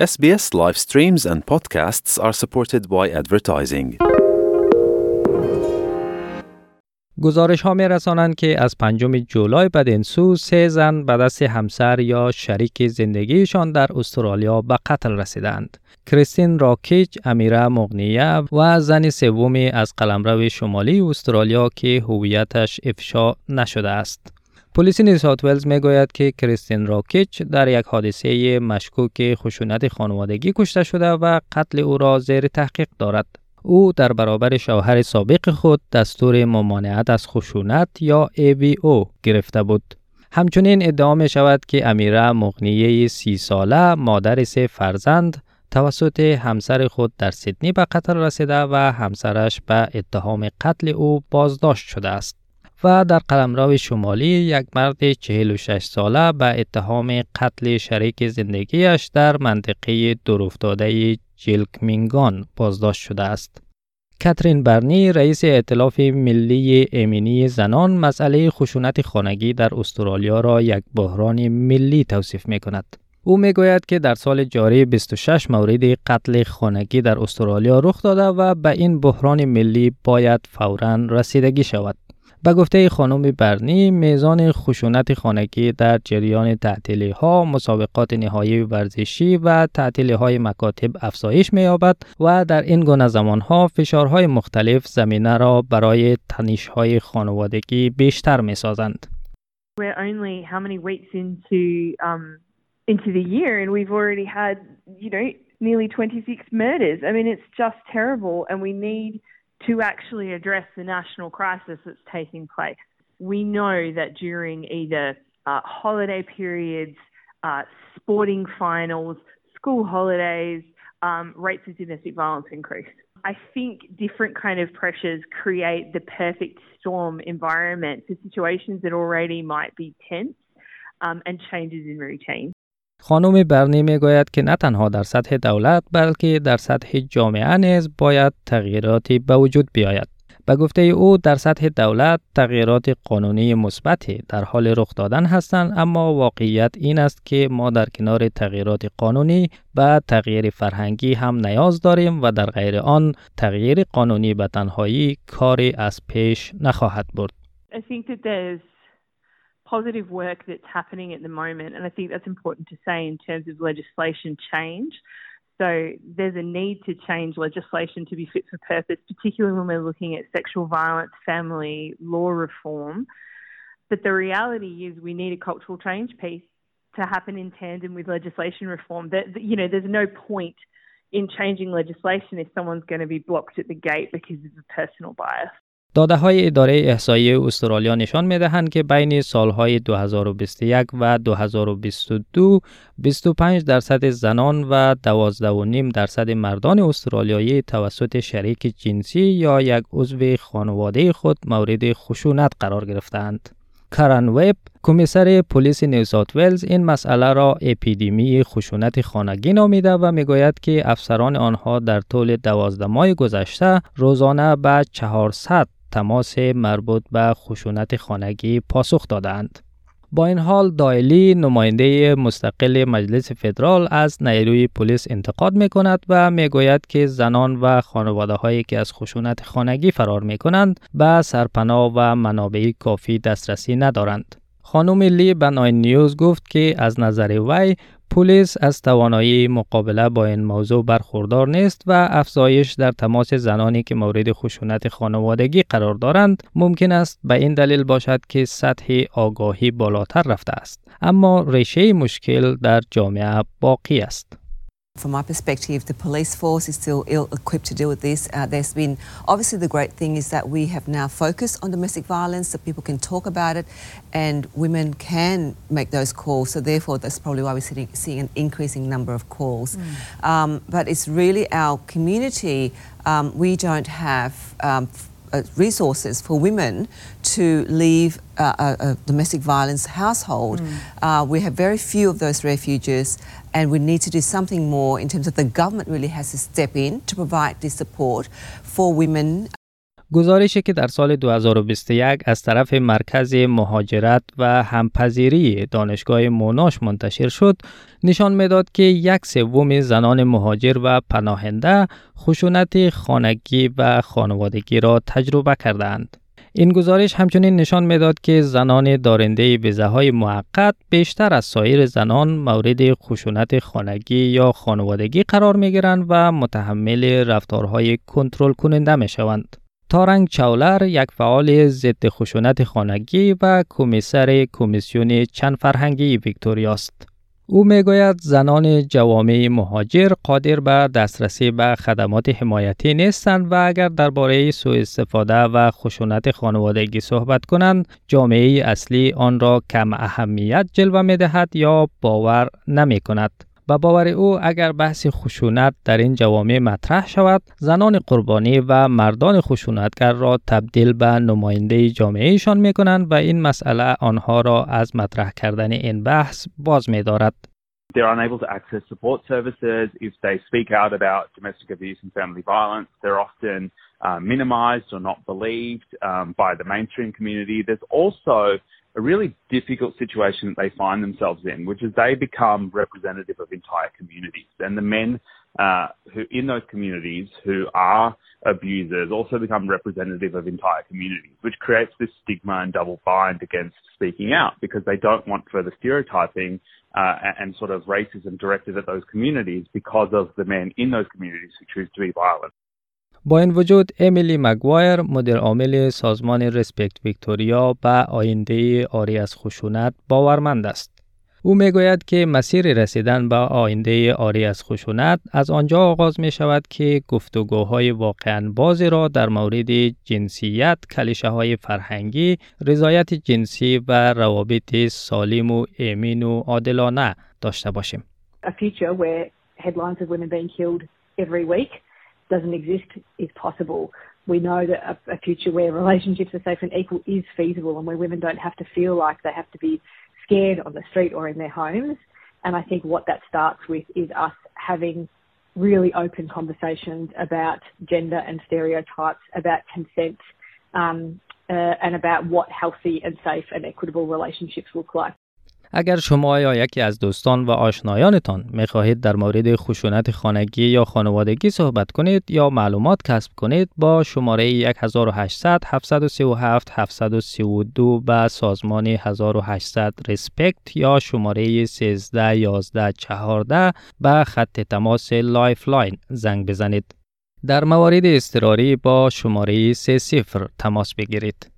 SBS live streams and podcasts are supported by advertising. گزارش ها می رسانند که از پنجم جولای بدینسو سه زن به دست همسر یا شریک زندگیشان در استرالیا به قتل رسیدند. کریستین راکیچ امیره مغنیه و زن سومی از قلمرو شمالی استرالیا که هویتش افشا نشده است. پلیس نیوساوت ولز می گوید که کریستین راکیچ در یک حادثه مشکوک خشونت خانوادگی کشته شده و قتل او را زیر تحقیق دارد. او در برابر شوهر سابق خود دستور ممانعت از خشونت یا AVO گرفته بود. همچنین ادعا می شود که امیره مغنیه سی ساله مادر سه فرزند توسط همسر خود در سیدنی به قتل رسیده و همسرش به اتهام قتل او بازداشت شده است. و در قلمرو شمالی یک مرد 46 ساله به اتهام قتل شریک زندگیش در منطقه دورافتاده جیلکمینگان بازداشت شده است. کاترین برنی رئیس ائتلاف ملی امینی زنان مسئله خشونت خانگی در استرالیا را یک بحران ملی توصیف می کند. او می گوید که در سال جاری 26 مورد قتل خانگی در استرالیا رخ داده و به این بحران ملی باید فورا رسیدگی شود. به گفته خانم برنی میزان خشونت خانگی در جریان تعطیلی ها مسابقات نهایی ورزشی و تعطیلی های مکاتب افزایش می‌یابد و در این گونه زمان ها فشارهای مختلف زمینه را برای تنش های خانوادگی بیشتر می سازند. We're only how many weeks into um, into the year and we've already had you know nearly 26 murders. I mean it's just terrible and we need to actually address the national crisis that's taking place. We know that during either uh, holiday periods, uh, sporting finals, school holidays, um, rates of domestic violence increase. I think different kind of pressures create the perfect storm environment for situations that already might be tense um, and changes in routine. خانم برنی می گوید که نه تنها در سطح دولت بلکه در سطح جامعه نیز باید تغییراتی به وجود بیاید. به گفته او در سطح دولت تغییرات قانونی مثبتی در حال رخ دادن هستند اما واقعیت این است که ما در کنار تغییرات قانونی به تغییر فرهنگی هم نیاز داریم و در غیر آن تغییر قانونی به تنهایی کاری از پیش نخواهد برد. Positive work that's happening at the moment, and I think that's important to say in terms of legislation change. So there's a need to change legislation to be fit for purpose, particularly when we're looking at sexual violence, family law reform. But the reality is we need a cultural change piece to happen in tandem with legislation reform. That you know, there's no point in changing legislation if someone's going to be blocked at the gate because of a personal bias. داده های اداره احصایی استرالیا نشان می دهند که بین سالهای 2021 و 2022 25 درصد زنان و 12.5 درصد مردان استرالیایی توسط شریک جنسی یا یک عضو خانواده خود مورد خشونت قرار گرفتند. کرن ویب کمیسر پلیس نیوزات ولز این مسئله را اپیدمی خشونت خانگی نامیده و می‌گوید که افسران آنها در طول دوازده ماه گذشته روزانه به 400 تماس مربوط به خشونت خانگی پاسخ دادند. با این حال دایلی نماینده مستقل مجلس فدرال از نیروی پلیس انتقاد می کند و می گوید که زنان و خانواده هایی که از خشونت خانگی فرار می کنند به سرپناه و منابع کافی دسترسی ندارند. خانم لی به نیوز گفت که از نظر وی پلیس از توانایی مقابله با این موضوع برخوردار نیست و افزایش در تماس زنانی که مورد خشونت خانوادگی قرار دارند ممکن است به این دلیل باشد که سطح آگاهی بالاتر رفته است. اما ریشه مشکل در جامعه باقی است. From my perspective, the police force is still ill equipped to deal with this. Uh, there's been obviously the great thing is that we have now focused on domestic violence, so people can talk about it, and women can make those calls. So therefore, that's probably why we're seeing, seeing an increasing number of calls. Mm. Um, but it's really our community. Um, we don't have um, uh, resources for women to leave uh, a, a, domestic violence household. Mm. Uh, we have very few of those refuges, and we need to do something more in terms of the government really has to step in to provide this support for women گزارشی که در سال 2021 از طرف مرکز مهاجرت و همپذیری دانشگاه موناش منتشر شد نشان می‌داد که یک سوم زنان مهاجر و پناهنده خشونت خانگی و خانوادگی را تجربه کردند. این گزارش همچنین نشان می‌داد که زنان دارنده ویزه های موقت بیشتر از سایر زنان مورد خشونت خانگی یا خانوادگی قرار می گیرند و متحمل رفتارهای کنترل کننده می شوند. تارنگ چاولر یک فعال ضد خشونت خانگی و کمیسر کمیسیون چند فرهنگی ویکتوریا است. او می‌گوید زنان جوامع مهاجر قادر به دسترسی به خدمات حمایتی نیستند و اگر درباره سوء استفاده و خشونت خانوادگی صحبت کنند جامعه اصلی آن را کم اهمیت جلوه می دهد یا باور نمی کند. به باور او اگر بحث خشونت در این جوامع مطرح شود زنان قربانی و مردان خشونتگر را تبدیل به نماینده جامعهشان می کنند و این مسئله آنها را از مطرح کردن این بحث باز می دارد. They're unable to access support services. If they speak out about domestic abuse and family violence, they're often uh, minimized or not believed um, by the mainstream community. There's also a really difficult situation that they find themselves in, which is they become representative of entire communities. And the men uh, who in those communities who are abusers also become representative of entire communities, which creates this stigma and double bind against speaking out because they don't want further stereotyping uh, and sort of racism directed at those communities because of the men in those communities who choose to be violent. با این وجود امیلی مگوایر مدیر عامل سازمان رسپکت ویکتوریا به آینده آری از خشونت باورمند است. او می‌گوید که مسیر رسیدن به آینده آری از خشونت از آنجا آغاز می شود که گفتگوهای واقعا بازی را در مورد جنسیت، کلیشه های فرهنگی، رضایت جنسی و روابط سالم و امین و عادلانه داشته باشیم. Doesn't exist is possible. We know that a, a future where relationships are safe and equal is feasible and where women don't have to feel like they have to be scared on the street or in their homes. And I think what that starts with is us having really open conversations about gender and stereotypes, about consent, um, uh, and about what healthy and safe and equitable relationships look like. اگر شما یا یکی از دوستان و آشنایانتان می خواهید در مورد خشونت خانگی یا خانوادگی صحبت کنید یا معلومات کسب کنید با شماره 1800 737 732 به سازمان 1800 ریسپکت یا شماره 13 11 14 به خط تماس Lifeline زنگ بزنید. در موارد اضطراری با شماره 30 تماس بگیرید.